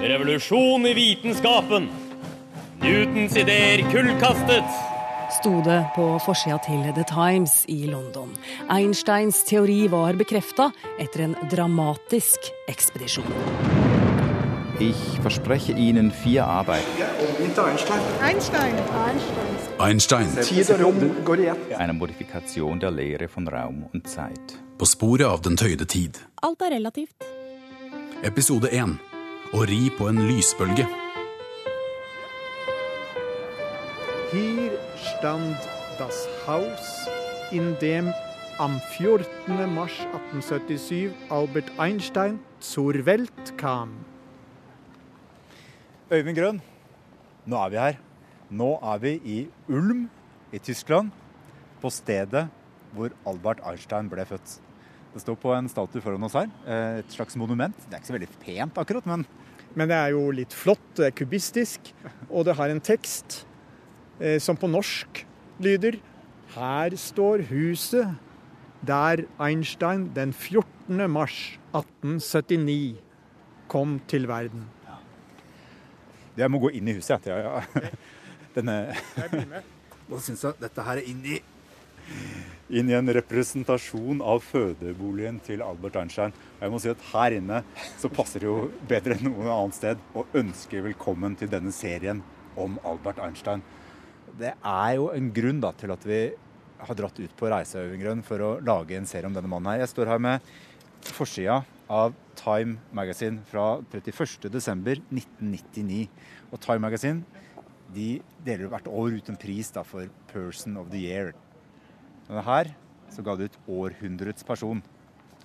Revolusjon i vitenskapen. Newtons ideer kullkastet. sto det på forsida til The Times i London. Einsteins teori var bekrefta etter en dramatisk ekspedisjon. Ich verspreche Ihnen vier Arbeiten. Einstein Eine Modifikation der Lehre von Raum und Zeit. på sporet av den tøyde tid. Alt er relativt. Episode 1. Å ri på en lysbølge. Her stand das Haus, in dem am 14. Mars 1877 Albert Einstein zur Welt kam. Øyvind Grønn, nå er vi her. Nå er vi i Ulm i Tyskland, på stedet hvor Albert Einstein ble født. Det står på en statue foran oss her, eh, et slags monument. Det er ikke så veldig pent akkurat, men Men det er jo litt flott, det er kubistisk, og det har en tekst eh, som på norsk lyder Her står huset der Einstein den 14. mars 1879 kom til verden. jeg må gå inn i huset. Ja, ja. Denne Jeg blir med. Nå syns jeg dette her er inn i inn i en representasjon av fødeboligen til Albert Einstein. Og jeg må si at her inne så passer det jo bedre enn noe annet sted å ønske velkommen til denne serien om Albert Einstein. Det er jo en grunn da til at vi har dratt ut på reise for å lage en serie om denne mannen her. Jeg står her med forsida av Time Magazine fra 31.12.1999. Og Time Magazine de deler hvert år ut en pris da, for Person of the Year. Denne her så ga det ut århundrets person.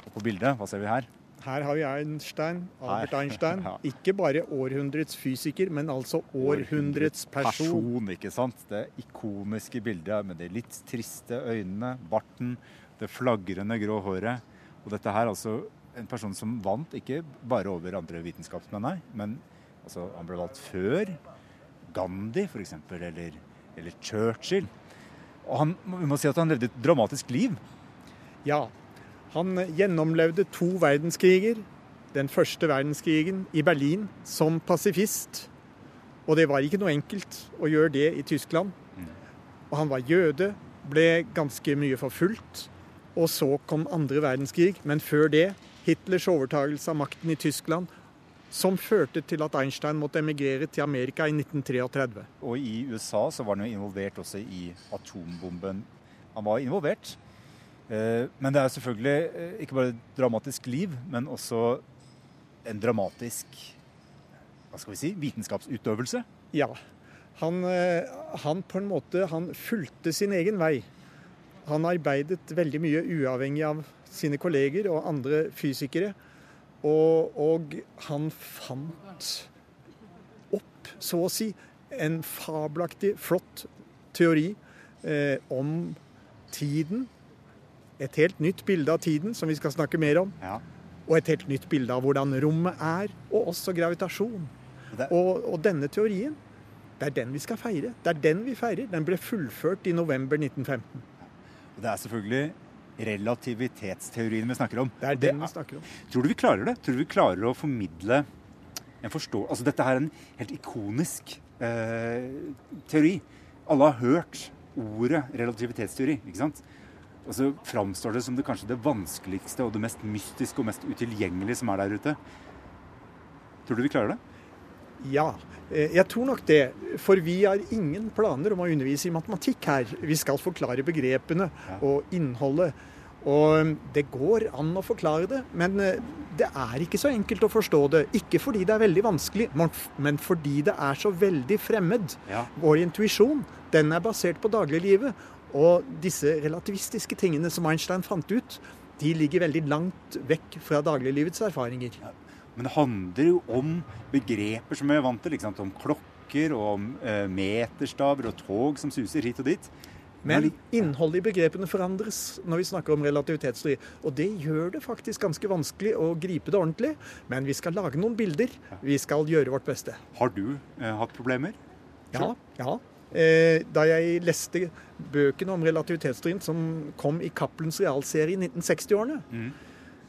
Og på bildet, hva ser vi her? Her har vi Einstein, Albert Her. Einstein. Ja. Ikke bare århundrets fysiker, men altså århundrets person. person. ikke sant? Det ikoniske bildet med de litt triste øynene, barten, det flagrende grå håret. Og dette her altså en person som vant ikke bare over andre vitenskapsmenn, nei, men altså, han ble valgt før Gandhi f.eks., eller, eller Churchill. Og han, vi må si at han levde et dramatisk liv. Ja, han gjennomlevde to verdenskriger. Den første verdenskrigen i Berlin som pasifist. Og det var ikke noe enkelt å gjøre det i Tyskland. Og han var jøde, ble ganske mye forfulgt. Og så kom andre verdenskrig, men før det Hitlers overtagelse av makten i Tyskland, som førte til at Einstein måtte emigrere til Amerika i 1933. Og i USA så var han jo involvert også i atombomben. Han var involvert. Eh, Men det er selvfølgelig eh, ikke bare et dramatisk liv, men også en dramatisk hva skal vi si, vitenskapsutøvelse. Ja. Han, eh, han på en måte han fulgte sin egen vei. Han arbeidet veldig mye uavhengig av sine kolleger og andre fysikere. Og, og han fant opp, så å si, en fabelaktig, flott teori eh, om tiden. Et helt nytt bilde av tiden, som vi skal snakke mer om. Ja. Og et helt nytt bilde av hvordan rommet er, og også gravitasjon. Det- Og, og denne teorien, det er den vi skal feire. Det er den vi feirer. Den ble fullført i november 1915. Det er selvfølgelig relativitetsteorien vi snakker om. Det er den vi snakker om. Tror du vi klarer det? Tror du vi klarer å formidle en forstå... Altså dette er en helt ikonisk eh, teori. Alle har hørt ordet relativitetsteori, ikke sant? Og så framstår det som det kanskje det vanskeligste og det mest mystiske og mest utilgjengelige som er der ute. Tror du vi klarer det? Ja, eh, jeg tror nok det. For vi har ingen planer om å undervise i matematikk her. Vi skal forklare begrepene og innholdet. Og det går an å forklare det, men eh, det er ikke så enkelt å forstå det. Ikke fordi det er veldig vanskelig, men men fordi det er så veldig fremmed. Ja. Vår intuisjon den er basert på dagliglivet. Og disse relativistiske tingene som Einstein fant ut, de ligger veldig langt vekk fra dagliglivets erfaringer. Men det handler jo om begreper som vi er vant til. Sant? Om klokker og om eh, meterstaver og tog som suser hit og dit. Men innholdet i begrepene forandres når vi snakker om relativitetsteori. Og det gjør det faktisk ganske vanskelig å gripe det ordentlig. Men vi skal lage noen bilder. Vi skal gjøre vårt beste. Har du eh, hatt problemer? Ja. ja. Eh, da jeg leste bøkene om relativitetsteorien som kom i Cappelens realserie i 1960-årene,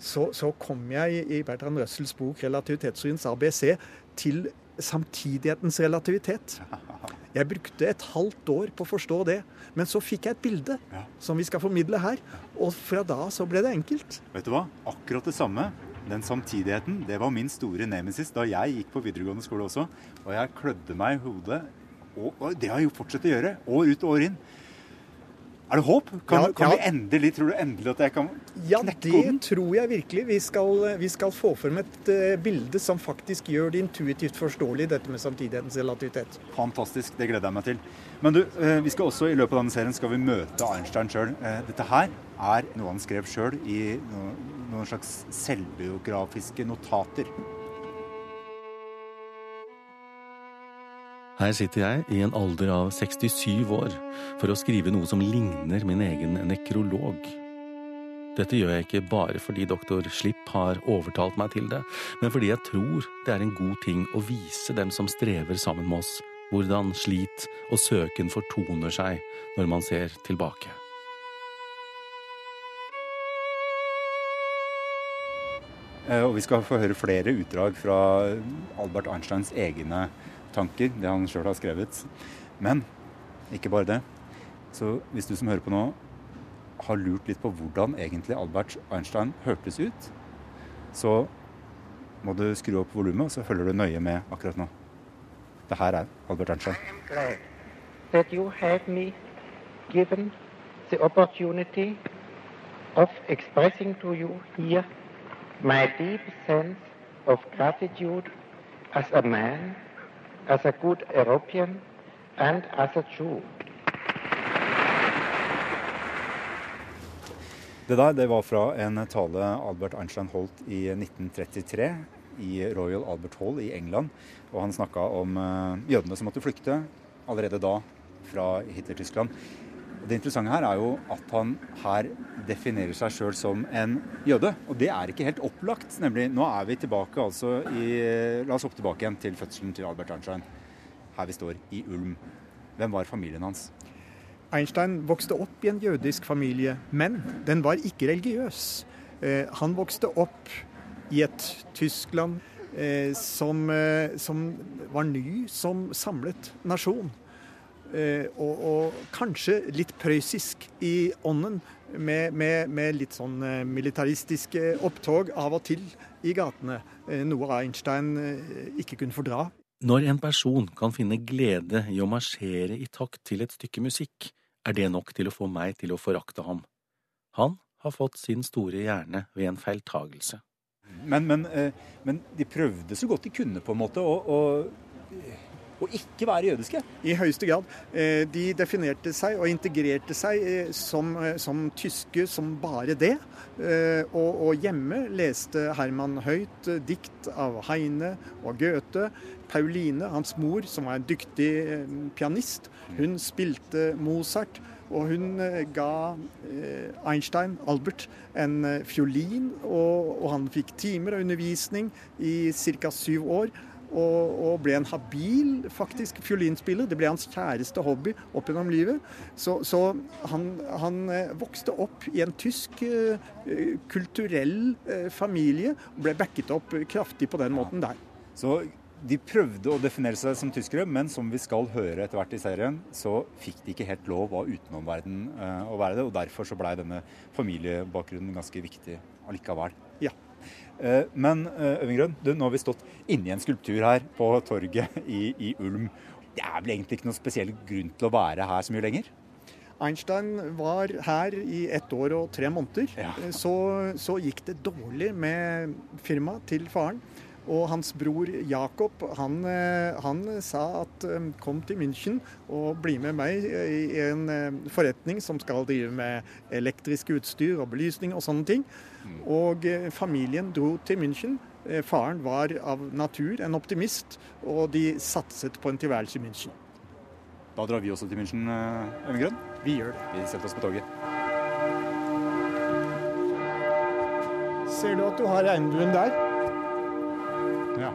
så, så kom jeg i Bertrand Russells bok 'Relativitetsteoriens ABC' til samtidighetens relativitet. Jeg brukte et halvt år på å forstå det. Men så fikk jeg et bilde Ja. som vi skal formidle her. Og fra da så ble det enkelt. Vet du hva? Akkurat det samme. Den samtidigheten, det var min store nemesis da jeg gikk på videregående skole også. Og jeg klødde meg i hodet, og, og det har jeg jo fortsatt å gjøre, år ut og år inn. Er det håp? Kan, Ja, kan ja. vi endelig, tror du endelig at jeg kan Ja, knekke det tror jeg virkelig. Vi skal, vi skal få frem et uh, bilde som faktisk gjør det intuitivt forståelig, dette med samtidighetens relativitet. Fantastisk, det gleder jeg meg til. Men du, uh, vi skal også i løpet av denne serien skal vi møte Einstein sjøl. Dette her er noe han skrev sjøl i no- noen slags selvbiografiske notater. Her sitter jeg i en alder av 67 år for å skrive noe som ligner min egen nekrolog. Dette gjør jeg ikke bare fordi doktor Slipp har overtalt meg til det, men fordi jeg tror det er en god ting å vise dem som strever sammen med oss, hvordan slit og søken fortoner seg når man ser tilbake. Eh, Og vi skal få høre flere utdrag fra Albert Einsteins egne tanker, det han sjøl har skrevet. Men ikke bare det. Så hvis du som hører på nå har lurt litt på hvordan egentlig Albert Einstein hørtes ut, så må du skru opp volumet, og så følger du nøye med akkurat nå. Det her er Albert Einstein. That you have me given the opportunity of expressing to you here my deep sense of gratitude as a man, as a good European, and as a Jew. Det der det var fra en tale Albert Einstein holdt i 1933 i Royal Albert Hall i England. Og han snakka om eh, jødene som måtte flykte allerede da fra Hitler-Tyskland. Det interessante her er jo at han her definerer seg sjøl som en jøde. Og det er ikke helt opplagt. nemlig Nå er vi tilbake altså i La oss hoppe tilbake igjen til fødselen til Albert Einstein. Her vi står, i Ulm. Hvem var familien hans? Einstein vokste opp i en jødisk familie, men den var ikke religiøs. Eh, han vokste opp i et Tyskland eh, som, eh, som var ny som samlet nasjon. Eh, og, og kanskje litt prøyssisk i ånden, med, med, med litt sånn eh, militaristiske opptog av og til i gatene. Eh, noe Einstein eh, ikke kunne fordra. Når en person kan finne glede i å marsjere i takt til et stykke musikk, er det nok til å få meg til å forakte ham. Han har fått sin store hjerne ved en feiltagelse. Men, men, eh, men de prøvde så godt de kunne på en måte og, å, å ikke være jødiske. I høyeste grad. Eh, De definerte seg og integrerte seg eh, som, eh, som tyske som bare det. Og, og hjemme leste Herman høyt dikt av Heine og Goethe. Pauline, hans mor, som var en dyktig pianist, hun spilte Mozart. Og hun ga Einstein, Albert, en fiolin, og, og han fikk timer og undervisning i ca. syv år og, og ble en habil faktisk fiolinspiller. Det ble hans kjæreste hobby opp gjennom livet. Så, så han, han eh, vokste opp i en tysk eh, kulturell uh, familie og ble backet opp kraftig på den måten der. Så de prøvde å definere seg som tyskere, men som vi skal høre etter hvert i serien, så fikk de ikke helt lov av utenomverden uh, å være det. Og derfor så blei denne familiebakgrunnen ganske viktig allikevel. Eh, men Øvingrøn, Grønn, du, nå har vi stått inni en skulptur her på torget i, i Ulm. Det er vel egentlig ikke noen spesiell grunn til å være her så mye lenger? Einstein var her i ett år og tre måneder. Ja. Eh, Så, så gikk det dårlig med firmaet til faren. Og hans bror Jakob han, eh, han sa at eh, kom til München og bli med meg i en eh, forretning som skal drive med elektrisk utstyr og belysning og sånne ting. Og eh, familien dro til München. Eh, Faren var av natur en optimist, og de satset på en tilværelse i München. Da drar vi også til München, eh, Øyvind. Vi gjør det. Vi setter oss på toget. Ser du at du har regnbuen der? Ja.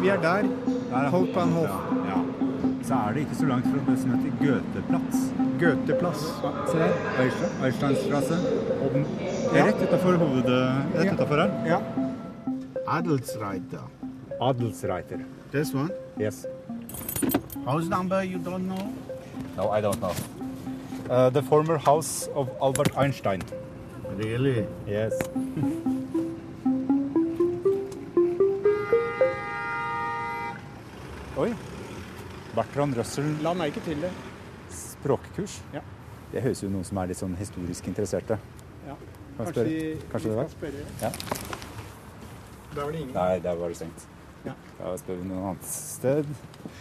Vi er der. Holpanhof. Så er det ikke så langt fra det som heter Goetheplass. Goetheplass. Se der. Eichstein- Eichsteinstrasse. Rett utafor hovedet... Rett Ja. utafor her. Ja. Adelsreiter. Adelsreiter. This one. Yes. House number you don't know? No, I don't know. Uh, the former house of Albert Einstein. Really? Yes. Bertrand Russell La merke til det. språkkurs. Ja. Det høres jo noen som er litt sånn historisk interesserte. Ja. Kanskje? Kanskje vi det skal spørre. Ja. Der var det ingen. Nei, der var det stengt. Ja. Da spør vi noe annet sted.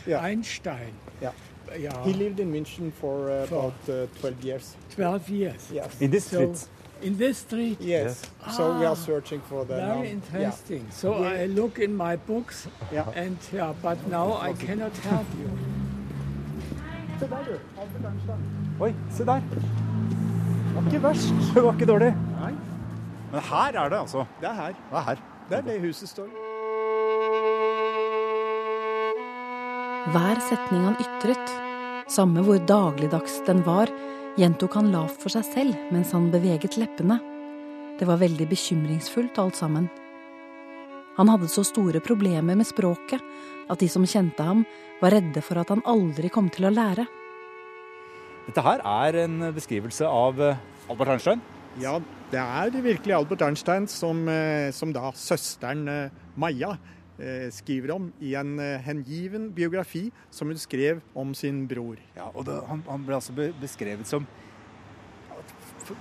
Ja. Einstein. Ja. Ja. He lived in München for uh, about uh, 12 years. 12 years. Yes. In this So, street. in this street? Yes. So we Ah, are searching for the Very now. interesting. So Yeah. I look in my books, Yeah. and yeah, but now I cannot help you. Se der, du. Albert Einstein. Oi, se der. Det var ikke verst. Det var ikke dårlig. Nei, Men her er det, altså. det er her. Det er her. Det er det huset står. Hver setning han ytret, samme hvor dagligdags den var, gjentok han lavt for seg selv mens han beveget leppene. Det var veldig bekymringsfullt alt sammen. Han hadde så store problemer med språket at de som kjente ham, var redde for at han aldri kom til å lære. Dette her er en beskrivelse av eh, Albert Einstein. Ja, det er virkelig Albert Einstein som, eh, som da søsteren eh, Maja skriver om i en hengiven biografi som hun skrev om sin bror. Ja, og det, han, han ble altså beskrevet som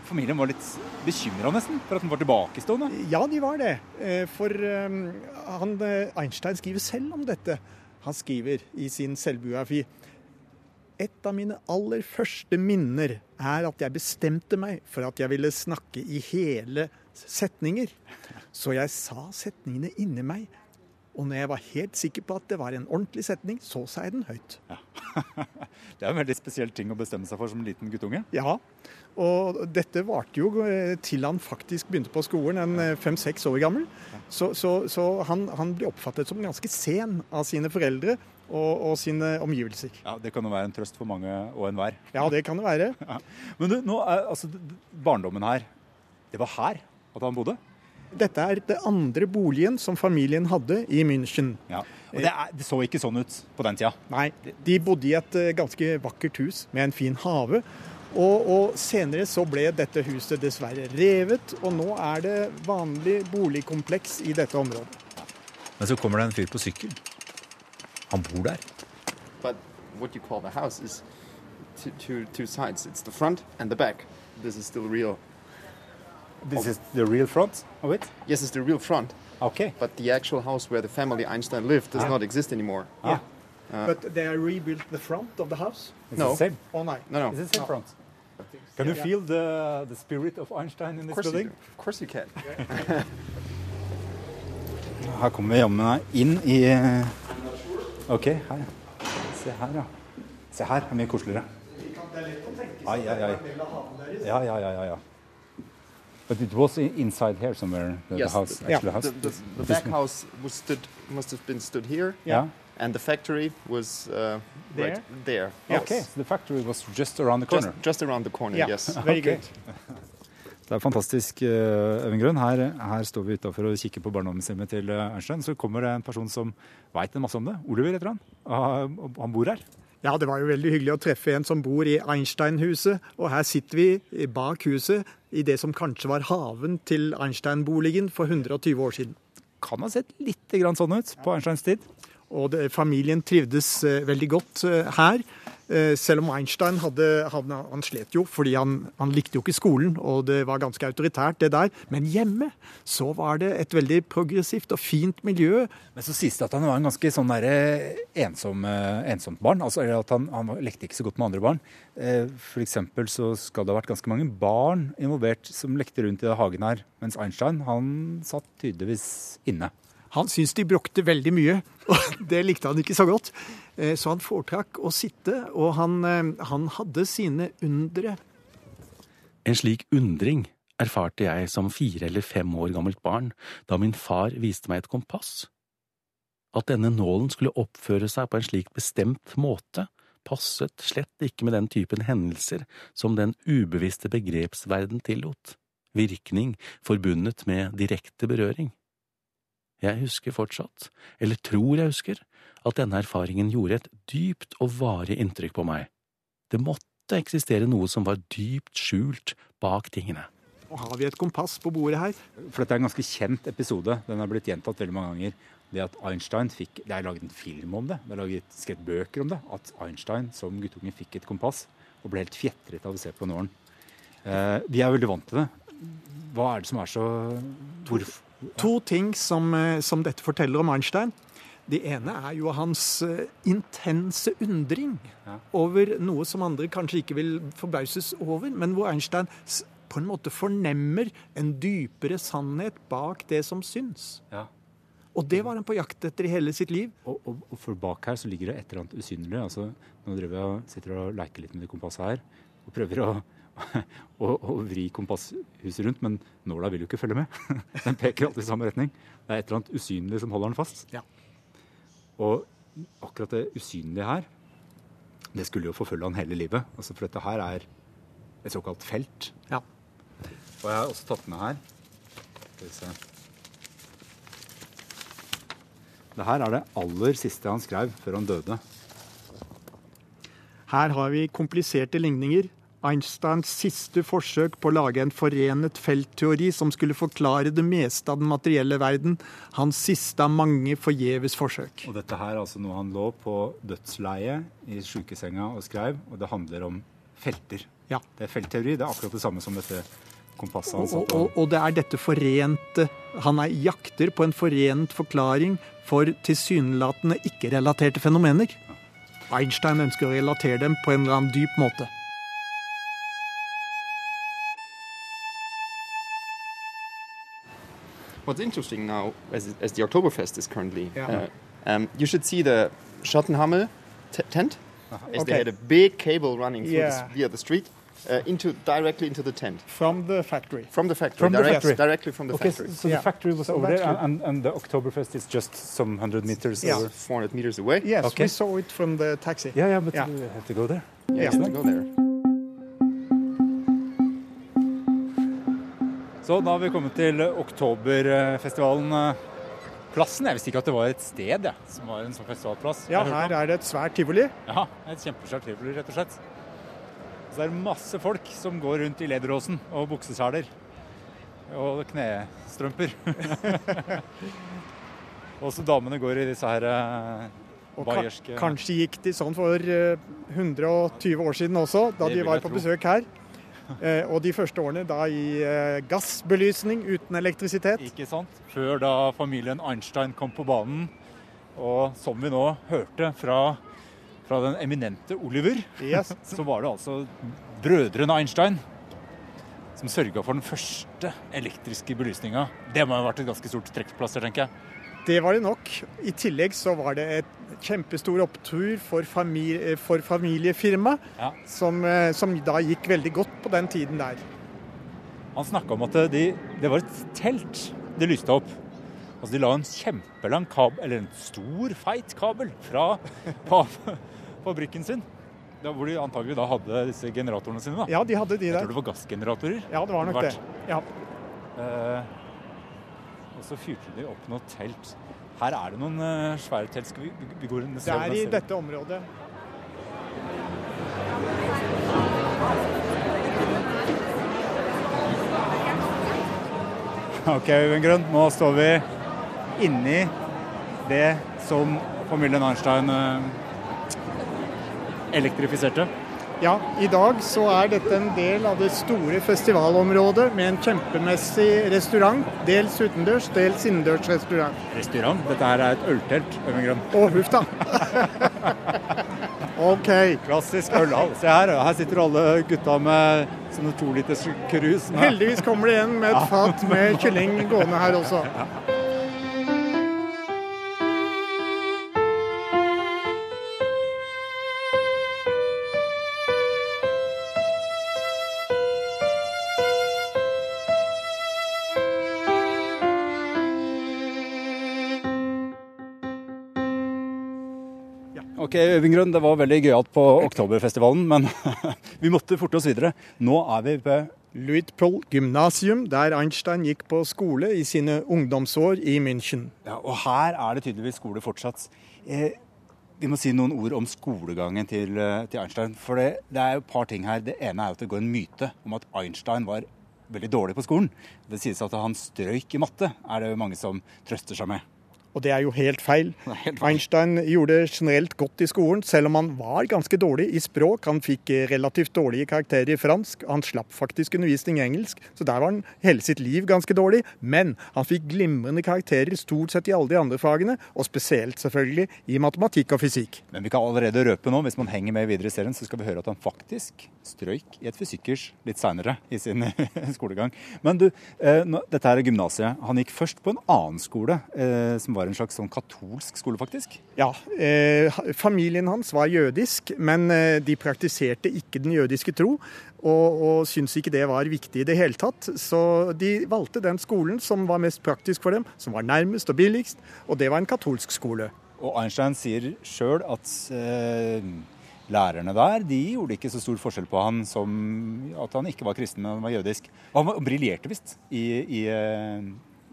Familien var litt bekymra nesten for at han var tilbakestående. Ja, de var det. Eh, For eh, han, eh, Einstein skriver selv om dette. Han skriver i sin selvbiografi et av mine aller første minner er at jeg bestemte meg for at jeg ville snakke i hele setninger. Så jeg sa setningene inni meg. Og når jeg var helt sikker på at det var en ordentlig setning, så sa jeg den høyt. Det er en veldig spesiell ting å bestemme seg for som liten guttunge. Ja, og dette varte jo eh, til han faktisk begynte på skolen, en eh, fem-seks år gammel. Så, så, så han, han ble oppfattet som ganske sen av sine foreldre og, og sine omgivelser. Ja, Det kan jo være en trøst for mange og enhver. Ja, det kan det være. Men du, nå altså barndommen her Det var her at han bodde? Dette er det andre boligen som familien hadde i München. Ja. Og det, er, det så ikke sånn ut på den tida. Nei, de bodde i et eh, ganske vakkert hus med en fin hage. Og, og senere så ble dette huset dessverre revet, og nå er det vanlig boligkompleks i dette området. Men så kommer det en fyr på sykkel. Han bor der. But what you call the house is two, two, two sides. It's the front and the back. This is still real. This is the real front of it? Yes, it's the real front. Okay. But the actual house where the family Einstein lived does Ah. not exist anymore. Yeah. Uh, But they rebuilt the front of the house? It's No. the same. Oh, no, no. Is it the same front? Can you Yeah. feel the, the spirit of Einstein in this building? Of course you can. Her kommer vi jammen inn i OK, her. Se her, ja. Se her, det er mye koseligere. Ai, ai, ai. Ja, ja, ja, ja, ja. But it was inside here somewhere, the, yes, the house, the, actual house. the, the, the back house was stood must have been stood here. Yeah. And the factory was uh, There? right there. Okay, so the factory was just around the corner. Just, just around the corner. Yeah. Yes. Very Okay. good. Det er fantastisk, øvengrunn. Øyvind Grønn. Her, her står vi utafor og kikker på barndomshjemmet til Ernstein. Einstein. Så kommer det en person som veit en masse om det. Oliver heter han. Ah, Han bor her. Ja, det var jo veldig hyggelig å treffe en som bor i Einstein-huset. Og her sitter vi bak huset i det som kanskje var haven til Einstein-boligen for 120 år siden. Kan ha sett litt sånn ut på Einsteins tid. Og det, familien trivdes eh, veldig godt eh, her. Eh, selv om Einstein hadde, han, han slet jo, fordi han, han likte jo ikke skolen, og det var ganske autoritært, det der. Men hjemme så var det et veldig progressivt og fint miljø. Men så sies det at han var en ganske sånn der ensom, eh, ensomt barn. Altså at han, han lekte ikke så godt med andre barn. F.eks. Så skal det ha vært ganske mange barn involvert som lekte rundt i hagen her. Mens Einstein han satt tydeligvis inne. Han syntes de bråkte veldig mye, og det likte han ikke så godt. Eh, Så han foretrakk å sitte, og han, eh, han hadde sine undre. En slik undring erfarte jeg som fire eller fem år gammelt barn da min far viste meg et kompass. At denne nålen skulle oppføre seg på en slik bestemt måte, passet slett ikke med den typen hendelser som den ubevisste begrepsverden tillot, virkning forbundet med direkte berøring. Jeg husker fortsatt, eller tror jeg husker, at denne erfaringen gjorde et dypt og varig inntrykk på meg. Det måtte eksistere noe som var dypt skjult bak tingene. Og har vi et kompass på bordet her. For dette er en ganske kjent episode. Den har blitt gjentatt veldig mange ganger. Det at Einstein fikk, Det er laget en film om det, det er laget skrevet bøker om det. At Einstein som guttunge fikk et kompass og ble helt fjetret av å se på nålen. Eh, vi er veldig vant til det. Hva er det som er så Hvorfor? To ting som, eh, som dette forteller om Einstein. Det ene er jo hans eh, intense undring over noe som andre kanskje ikke vil forbauses over, men hvor Einstein på en måte fornemmer en dypere sannhet bak det som syns. Ja. Og det var han på jakt etter i hele sitt liv. Og, og, og for bak her så ligger det et eller annet usynlig. Altså, nå driver jeg og sitter og leker litt med det kompasset her og prøver å, å, å vri kompasshuset rundt, men nåla vil jo ikke følge med. Den peker alltid i samme retning. Det er et eller annet usynlig som holder den fast. Ja. Og akkurat det usynlige her, det skulle jo forfølge han hele livet. Altså, for dette her er et såkalt felt. Ja. Og jeg har også tatt med her Skal vi se. Det her er det aller siste han skrev før han døde. Her har vi kompliserte ligninger. Einsteins siste forsøk på å lage en forenet feltteori som skulle forklare det meste av den materielle verden. Hans siste av mange forgjeves forsøk. Og dette her er altså noe han lå på dødsleiet i sykesenga og skrev, og det handler om felter. Ja. Det er feltteori. Det er akkurat det samme som dette kompasset han Og, satt og, og det er dette forente Han er jakter på en forent forklaring for tilsynelatende ikke-relaterte fenomener. Einstein ønsker å relatere dem på en eller annen dyp måte. What's interesting now, as, as the Oktoberfest is currently, Yeah. uh, um, you should see the Schottenhammel t- tent. As they had a big cable running through Yeah. the, via the street uh, into directly into the tent From the factory. from the factory, From the factory. directly from the Okay, factory. so Yeah. the factory was So over that's there, and, and the Oktoberfest is just some hundred meters Yeah. over. 400 meters away. Yes, Okay. we saw it from the taxi. Yeah, yeah, but Yeah. you have to go there. Yeah, you Yeah. have to go there. Så da har vi kommet til Oktoberfestivalen. eh, Plassen. Jeg visste ikke at det var et sted ja, som var en sånn festivalplass. Ja, her er det et svært tivoli. Ja, et kjempesvært tivoli, rett og slett. Så det er masse folk som går rundt i lederåsen og bukseseler. Og knestrømper. Også damene går i disse her eh, Og bayerske kanskje gikk de sånn for eh, 120 år siden også, da Det de var på besøk her. Eh, og de første årene da i eh, gassbelysning uten elektrisitet. Ikke sant? Før da familien Einstein kom på banen. Og som vi nå hørte fra, fra den eminente Oliver, Yes. så var det altså brødrene Einstein som sørga for den første elektriske belysninga. Det må ha vært et ganske stort trekkplaster, tenker jeg. Det var det nok. I tillegg så var det et kjempestor opptur for, familie, for familiefirma, Ja. som, eh, som da gikk veldig godt på den tiden der. Han snakka om at de, det var et telt de lyste opp. Altså De la en kjempelang kabel, eller en stor, feit kabel fra fabrikken sin. Da, hvor de antagelig da hadde disse generatorene sine. da. Ja, de hadde de Jeg der. tror det var gassgeneratorer. Ja, det var nok det. Ja. Eh, og så fyrte de opp noe telt. Her er det noen uh, svære telt. Skal vi, vi, går og Det er i dette området. Ok, Grønn, nå står vi inni det som familien Einstein uh, elektrifiserte. Ja, i dag så er dette en del av det store festivalområdet med en kjempemessig restaurant. Dels utendørs, dels innendørs restaurant. Restaurant? Dette her er et øltelt, Øyvind Grønn. Å, huff da. OK. Klassisk ølhall. Se her, her sitter alle gutta med sånne toliters krus. Heldigvis kommer det igjen med et fat med kylling gående her også. Øyvind Grønn, det var veldig gøyalt på Oktoberfestivalen, men vi måtte forte oss videre. Nå er vi ved Luitpold gymnasium, der Einstein gikk på skole i sine ungdomsår i München. Ja, og her er det tydeligvis skole fortsatt. Eh, vi må si noen ord om skolegangen til, eh, til Einstein. For det, det, er jo et par ting her. Det ene er at det går en myte om at Einstein var veldig dårlig på skolen. Det sies at han strøyk i matte, er det mange som trøster seg med. Og det er jo helt feil. Helt Einstein gjorde det generelt godt i skolen, selv om han var ganske dårlig i språk. Han fikk relativt dårlige karakterer i fransk. Han slapp faktisk undervisning i engelsk, så der var han hele sitt liv ganske dårlig. Men han fikk glimrende karakterer stort sett i alle de andre fagene, og spesielt selvfølgelig i matematikk og fysikk. Men vi kan allerede røpe nå, hvis man henger med videre i serien, så skal vi høre at han faktisk strøyk i et fysikkers litt seinere i sin skolegang. Men du, eh, dette er gymnasiet. Han gikk først på en annen skole, eh, som var en slags sånn katolsk skole, faktisk? Ja. Eh, familien hans var jødisk, men eh, de praktiserte ikke den jødiske tro. Og, og syntes ikke det var viktig i det hele tatt. Så de valgte den skolen som var mest praktisk for dem, som var nærmest og billigst, og det var en katolsk skole. Og Einstein sier sjøl at eh, lærerne der de gjorde ikke så stor forskjell på han som at han ikke var kristen, men han var jødisk. Og han briljerte visst i, i, eh,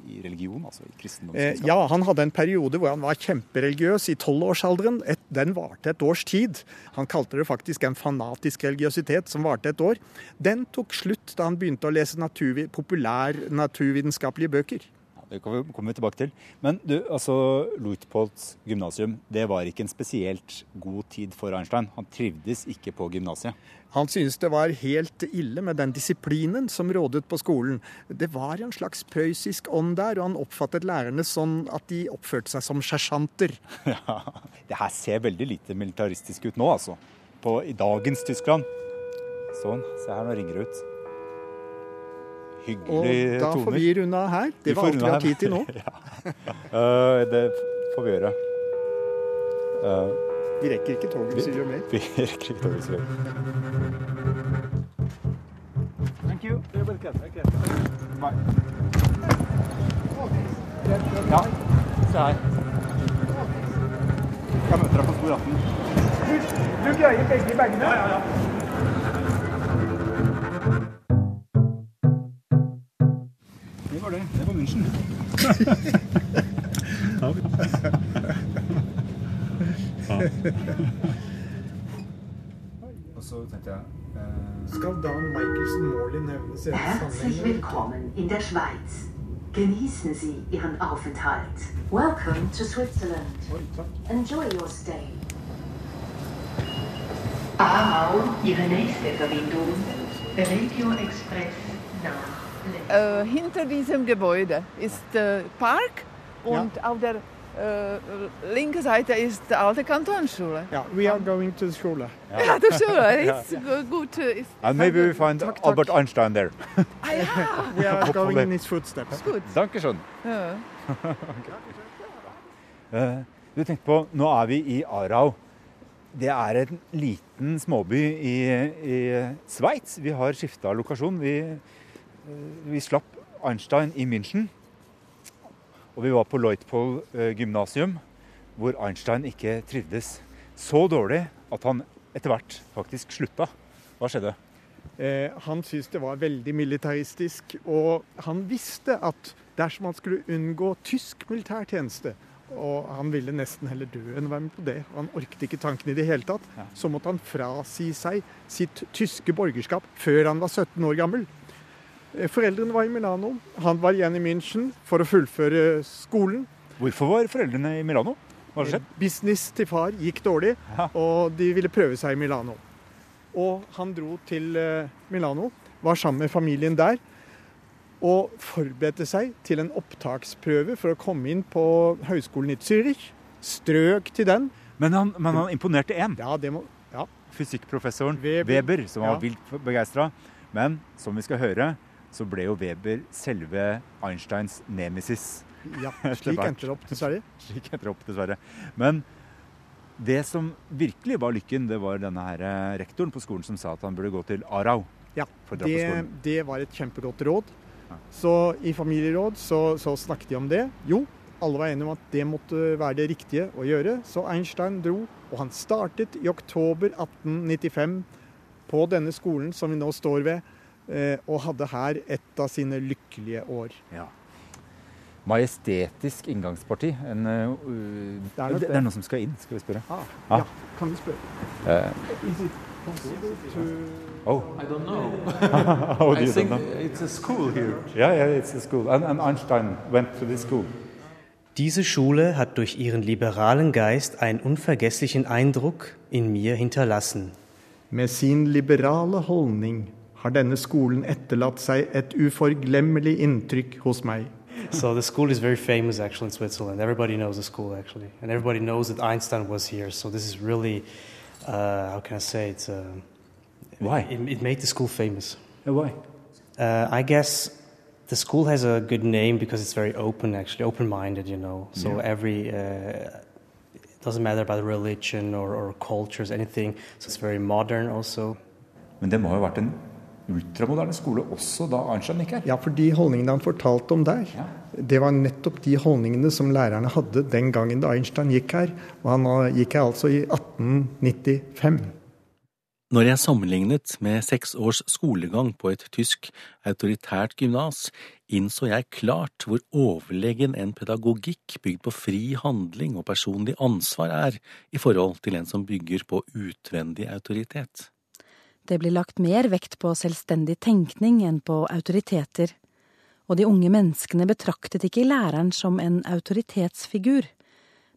i, religion, altså i kristendomskunnskap. Eh, ja, han hadde en periode hvor han var kjempereligiøs i tolvårsalderen. Den varte et års tid. Han kalte det faktisk en fanatisk religiøsitet som varte et år. Den tok slutt da han begynte å lese natur, populær naturvitenskapelige bøker. Det kommer vi tilbake til. Men du, altså, Luitpolds gymnasium det var ikke en spesielt god tid for Einstein. Han trivdes ikke på gymnasiet. Han syntes det var helt ille med den disiplinen som rådet på skolen. Det var en slags prøyssisk ånd der, og han oppfattet lærerne sånn at de oppførte seg som sersjanter. Ja, Det her ser veldig lite militaristisk ut nå, altså. På, I dagens Tyskland. Sånn. Se her, nå ringer det ut. Hyggelig Og da toner. får vi runde av her. Det var alt vi har tid til nå. ja. Eh, det får vi gjøre. Uh, Vi rekker ikke toget hvis vi gjør mer. Vi rekker ikke toget hvis vi gjør Thank you. You're welcome. Okay. Bye. Ja, se her. Jeg møter deg på Stor 18. Du greier begge bagene? Ja, ja, ja. Var det. Det var München. Og så tenkte jeg Skal Dan Michelsen Morley nevnes i den Herzlich sammenhengen? willkommen in der Schweiz. Genießen Sie Ihren Aufenthalt. Welcome to Switzerland. Enjoy your stay. Aarau, Ihre nächste Verbindung. Regio Express nach Äh, hinter diesem Gebäude ist äh, Park und auf der äh, linken Seite ist die alte Kantonsschule. Ja, we are going to the Schule. Ja, die Schule Ja, ist gu- gut. äh, Ist And maybe we find Albert Einstein there. We are going in his footsteps. Gut. Dankeschön. Ja. Eh, Du tenkte på, Nå er vi i Arau. Det er en liten småby i, i Sveits. Vi har skifta lokasjon. Vi, eh, vi slapp Einstein i München. Og vi var på Leutpold eh, gymnasium, hvor Einstein ikke trivdes så dårlig at han etter hvert faktisk slutta. Hva skjedde? Eh, han syntes det var veldig militaristisk, og han visste at dersom han skulle unngå tysk militærtjeneste, og han ville nesten heller dø enn å være med på det, og han orket ikke tanken i det hele tatt, så måtte han frasi seg sitt tyske borgerskap før han var 17 år gammel. Eh, Foreldrene var i Milano, han var igjen i München for å fullføre skolen. Hvorfor var foreldrene i Milano? Hva har skjedd? Business til far gikk dårlig, og de ville prøve seg i Milano. Og han dro til eh, Milano, var sammen med familien der, og forberedte seg til en opptaksprøve for å komme inn på høyskolen i Zürich. Strøk til den. Men han, men han imponerte én. Ja, det må, ja. Fysikkprofessoren Weber. Weber, som var Ja. vilt begeistra. Men som vi skal høre, så ble jo Weber selve Einsteins nemesis. Ja, slik endte det opp, dessverre. Slik endte det opp, dessverre. Men det som virkelig var lykken, det var denne her eh, rektoren på skolen som sa at han burde gå til Arau. Ja, det, det var et kjempegodt råd. Så i familieråd så, så snakket de om det. Jo, Alle var enige om at det måtte være det riktige å gjøre, så Einstein dro. Og han startet i oktober 1895 på denne skolen som vi nå står ved, og hadde her et av sine lykkelige år. Ja. Majestetisk inngangsparti. En, uh, Det er det, det. er noen som skal inn, skal vi spørre. Ah, Ja. ja, kan vi spørre? Uh, oh. I don't know. How do I you think know? it's a school here. Yeah, yeah, it's a school. And, and Einstein went to this school. Diese Schule hat durch ihren liberalen Geist einen unvergesslichen Eindruck in mir hinterlassen. Med sin liberale holdning har denne skolen etterlatt seg et uforglemmelig inntrykk hos meg. So the school is very famous actually in Switzerland. Everybody knows the school actually, and everybody knows that Einstein was here. So this is really, uh, how can I say it? Uh, Why? It, it made the school famous. why? Uh, I guess the school has a good name because it's very open, actually, open-minded. You know, so Yeah. every uh, it doesn't matter about religion or, or cultures, anything. So it's very modern also. Men det må ha vært en ultramoderne skole også da Einstein gikk her? Ja, for de holdningene han fortalte om der, det var nettopp de holdningene som lærerne hadde den gangen da Einstein gikk her. Og han uh, gikk her altså i 1895. Når jeg sammenlignet med seks års skolegang på et tysk autoritært gymnas, innså jeg klart hvor overlegen en pedagogikk bygd på fri handling og personlig ansvar er i forhold til en som bygger på utvendig autoritet. Det blir lagt mer vekt på selvstendig tenkning enn på autoriteter, og de unge menneskene betraktet ikke læreren som en autoritetsfigur,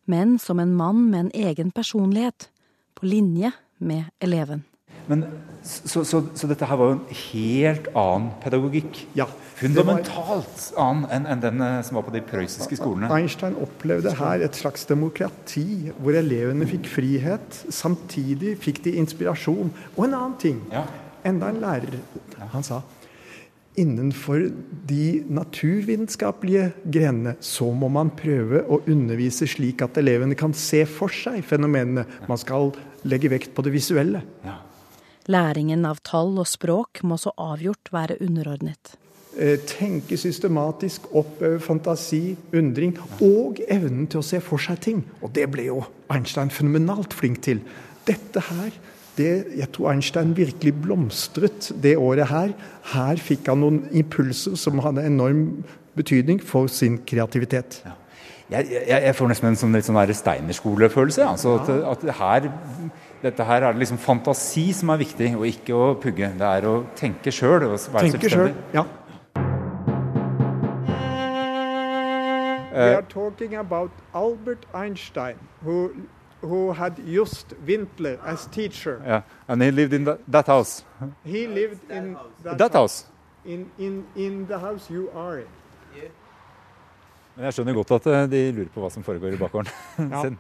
men som en mann med en egen personlighet, på linje med eleven. Men, så, så, så dette her var jo en helt annen pedagogikk? Ja. Fundamentalt annen enn en den eh, som var på de prøyssiske skolene? Einstein opplevde her et slags demokrati, hvor elevene fikk frihet. Samtidig fikk de inspirasjon. Og en annen ting. Ja. Enda en lærer. Han sa innenfor de naturvitenskapelige grenene så må man prøve å undervise slik at elevene kan se for seg fenomenene. Man skal legge vekt på det visuelle. Læringen av tall og språk må så avgjort være underordnet. Eh, Tenke systematisk, oppøve fantasi, undring og evnen til å se for seg ting. Og det ble jo Einstein fenomenalt flink til. Dette her, det, jeg tror Einstein virkelig blomstret det året her. Her fikk han noen impulser som hadde enorm betydning for sin kreativitet. Jeg, jeg, jeg får nesten en sånn, litt sånn Steinerskolefølelse. Altså at, at her, dette her er det liksom fantasi som er viktig, og ikke å pugge. Det er å tenke sjøl og være Tenke sjøl, selvstendig. ja. We are talking about Albert Einstein, who, who had Just Wintler as teacher. Yeah, and he lived in that, that house. He lived in that, That house. In, in, in the house you are in. Men jeg skjønner godt at eh, de lurer på hva som foregår i bakgården. Ja. sin.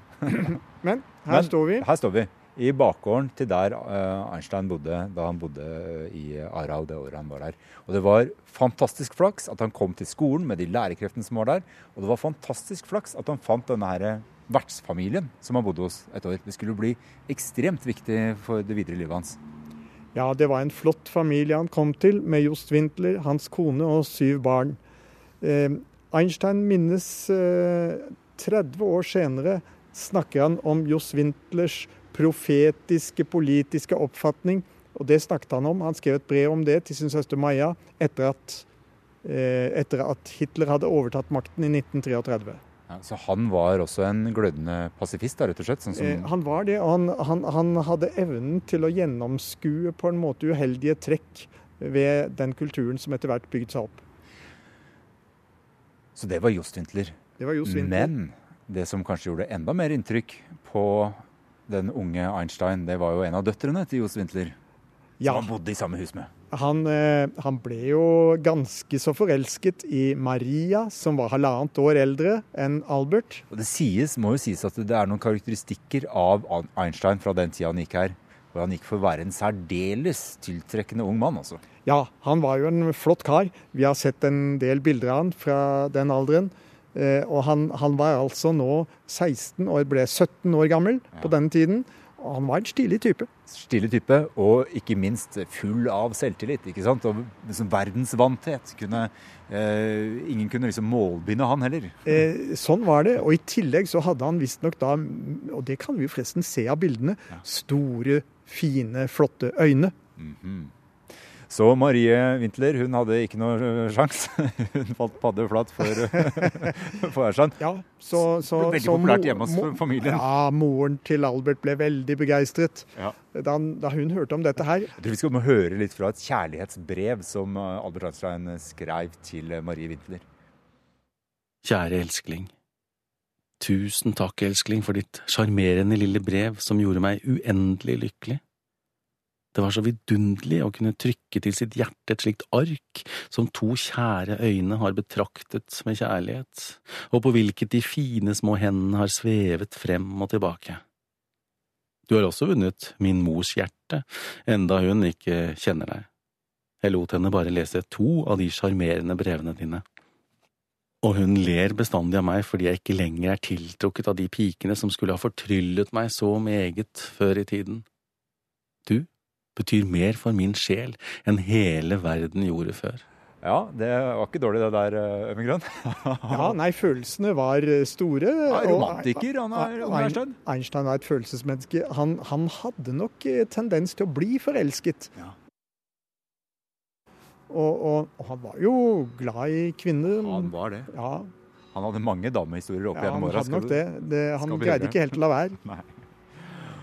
Men her står vi. Her står vi. I bakgården til der eh, Einstein bodde da han bodde eh, i Aral det året han var der. Og det var fantastisk flaks at han kom til skolen med de lærekreftene som var der. Og det var fantastisk flaks at han fant denne her eh, vertsfamilien som han bodde hos et år. Det skulle bli ekstremt viktig for det videre livet hans. Ja, det var en flott familie han kom til, med Just Wintler, hans kone og syv barn. Eh, Einstein minnes eh, 30 år senere snakker han om Just Wintlers profetiske politiske oppfatning. Og det snakket han om. Han skrev et brev om det til sin søster Maja etter at, eh, etter at Hitler hadde overtatt makten i 1933. Ja, så han var også en glødende pasifist, da, rett og slett? Sånn som, Eh, han var det, og han, han, han hadde evnen til å gjennomskue på en måte uheldige trekk ved den kulturen som etter hvert bygde seg opp. Så det var Jost Wintler. Det var Jost Wintler. Men det som kanskje gjorde enda mer inntrykk på den unge Einstein, det var jo en av døtrene til Johs Wintler. Ja. Som han bodde i samme hus med. Han, eh, han ble jo ganske så forelsket i Maria, som var halvannet år eldre enn Albert. Og det sies, må jo sies at det er noen karakteristikker av Einstein fra den tida han gikk her. Hvor han gikk for å være en særdeles tiltrekkende ung mann, altså. Ja, han var jo en flott kar. Vi har sett en del bilder av han fra den alderen. Eh, og han, han var altså nå 16 år, ble 17 år gammel på denne tiden. Og han var en stilig type. Stilig type, og ikke minst full av selvtillit. ikke sant? Og liksom verdensvanthet. Kunne, eh, ingen kunne liksom målbinde han heller. Eh, sånn var det. Og i tillegg så hadde han visstnok da, og det kan vi jo forresten se av bildene, store, fine, flotte øyne. Mm -hmm. Så Marie Wintler hun hadde ikke noe sjanse. Hun falt paddeflat for, for Erstein. Ja, så, så, ble veldig så populært hjemme hos familien. Ja, moren til Albert ble veldig begeistret ja. da, da, hun hørte om dette her. Jeg tror vi skal høre litt fra et kjærlighetsbrev som Albert Einstein skrev til Marie Wintler. Kjære elskling. Tusen takk, elskling, for ditt sjarmerende lille brev som gjorde meg uendelig lykkelig. Det var så vidunderlig å kunne trykke til sitt hjerte et slikt ark som to kjære øyne har betraktet med kjærlighet, og på hvilket de fine små hendene har svevet frem og tilbake. Du har også vunnet min mors hjerte, enda hun ikke kjenner deg. Jeg lot henne bare lese to av de sjarmerende brevene dine. Og hun ler bestandig av meg fordi jeg ikke lenger er tiltrukket av de pikene som skulle ha fortryllet meg så meget før i tiden. Du betyr mer for min sjel enn hele verden gjorde før. Ja, det var ikke dårlig det der, Øyvind Grønn. ja, nei, følelsene var store. Ja, romantiker, han er Einstein. Einstein var et følelsesmenneske. Han, han, hadde nok tendens til å bli forelsket. Ja. Og, og, og, han var jo glad i kvinner. Han var det. Ja. Han hadde mange damehistorier opp ja, gjennom åra. Han hadde nok det. det han greide ikke helt å la være. Nei.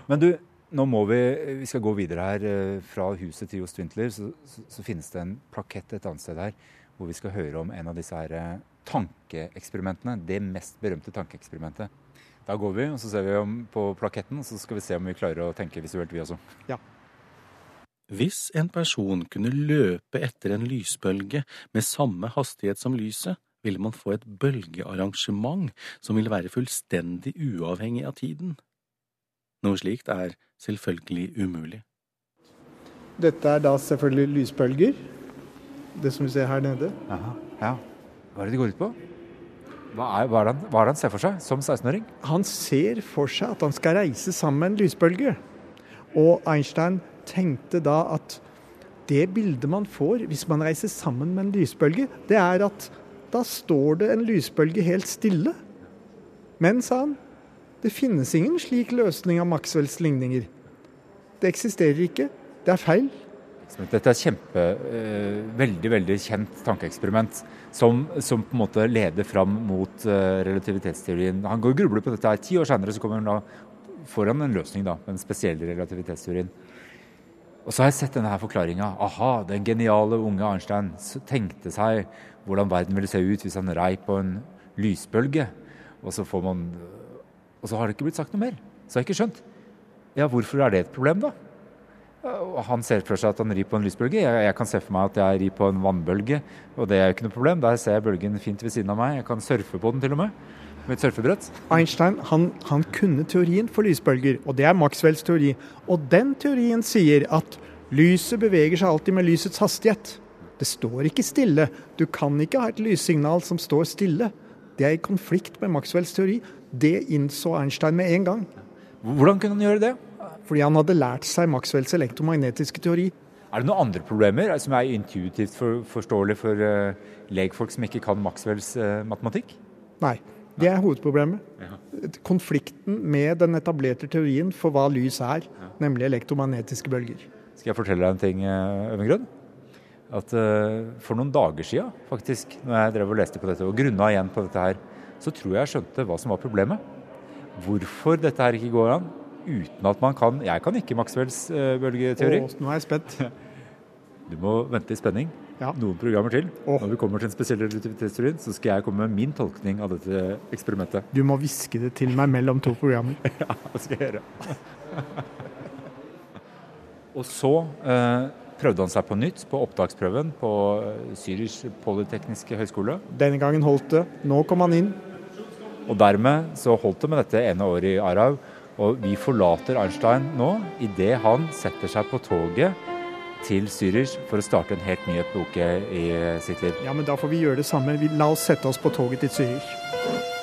Men du, nå må vi, vi skal gå videre her. Fra huset til Johs Twintler så, så, så, finnes det en plakett et annet sted her hvor vi skal høre om en av disse her tankeeksperimentene. Det mest berømte tankeeksperimentet. Da går vi, og så ser vi om på plaketten, og så skal vi se om vi klarer å tenke visuelt, vi også. Ja. Hvis en person kunne løpe etter en lysbølge med samme hastighet som lyset, ville man få et bølgearrangement som ville være fullstendig uavhengig av tiden. Noe slikt er selvfølgelig umulig. Dette er da selvfølgelig lysbølger. Det som vi ser her nede. Aha, ja. Hva er det de går ut på? Hva er, hva, er han, hva er det han ser for seg som 16-åring? Han ser for seg at han skal reise sammen med en lysbølge. Og Einstein tenkte da at det bildet man får hvis man reiser sammen med en lysbølge, det er at da står det en lysbølge helt stille. Men, sa han, det finnes ingen slik løsning av Maxwells ligninger. Det eksisterer ikke. Det er feil. Dette er et kjempe, uh, veldig veldig kjent tankeeksperiment som, som, på en måte leder fram mot uh, relativitetsteorien. Han går og grubler på dette her. Ti år senere så kommer han da foran en løsning, da, den spesielle relativitetsteorien. Og så har jeg sett denne her forklaringa. Aha, den geniale unge Arnstein tenkte seg hvordan verden ville se ut hvis han rei på en lysbølge. Og så får man Og så har det ikke blitt sagt noe mer. Så har jeg ikke skjønt. Ja, hvorfor er det et problem, da? Han ser for seg at han rir på en lysbølge. Jeg, jeg, kan se for meg at jeg rir på en vannbølge, og det er jo ikke noe problem. Der ser jeg bølgen fint ved siden av meg. Jeg kan surfe på den til og med. Med et surfebrett. Einstein han, han kunne teorien for lysbølger, og det er Maxwells teori. Og den teorien sier at lyset beveger seg alltid med lysets hastighet. Det står ikke stille. Du kan ikke ha et lyssignal som står stille. Det er i konflikt med Maxwells teori. Det innså Einstein med en gang. Hvordan kunne han gjøre det? Fordi han hadde lært seg Maxwells elektromagnetiske teori. Er det noen andre problemer som er intuitivt for, forståelig for uh, legfolk som ikke kan Maxwells uh, matematikk? Nei, det er hovedproblemet. Ja. Konflikten med den etablerte teorien for hva lys er, ja. nemlig elektromagnetiske bølger. Skal jeg fortelle deg en ting, Øyvind Grønn? At uh, For noen dager siden, faktisk, når jeg drev og leste på dette og grunna igjen på dette her, så tror jeg jeg skjønte hva som var problemet. Hvorfor dette her ikke går an uten at man kan Jeg kan ikke Maxwells uh, bølgeteori. Åh, nå er jeg spent. Du må vente i spenning. Ja. Noen programmer til. Åh. Når vi kommer til den spesielle relativitetsteorien, så skal jeg komme med min tolkning av dette eksperimentet. Du må hviske det til meg mellom to programmer. ja, det skal jeg gjøre. Og så uh, prøvde han seg på nytt på opptaksprøven på Zürich polytekniske høgskole. Denne gangen holdt det. Nå kom han inn. Og dermed så holdt det med dette ene året i Arau. Og vi forlater Einstein nå idet han setter seg på toget til Zürich for å starte en helt ny epoke i sitt liv. Ja, men da får vi gjøre det samme. La oss sette oss på toget til Zürich.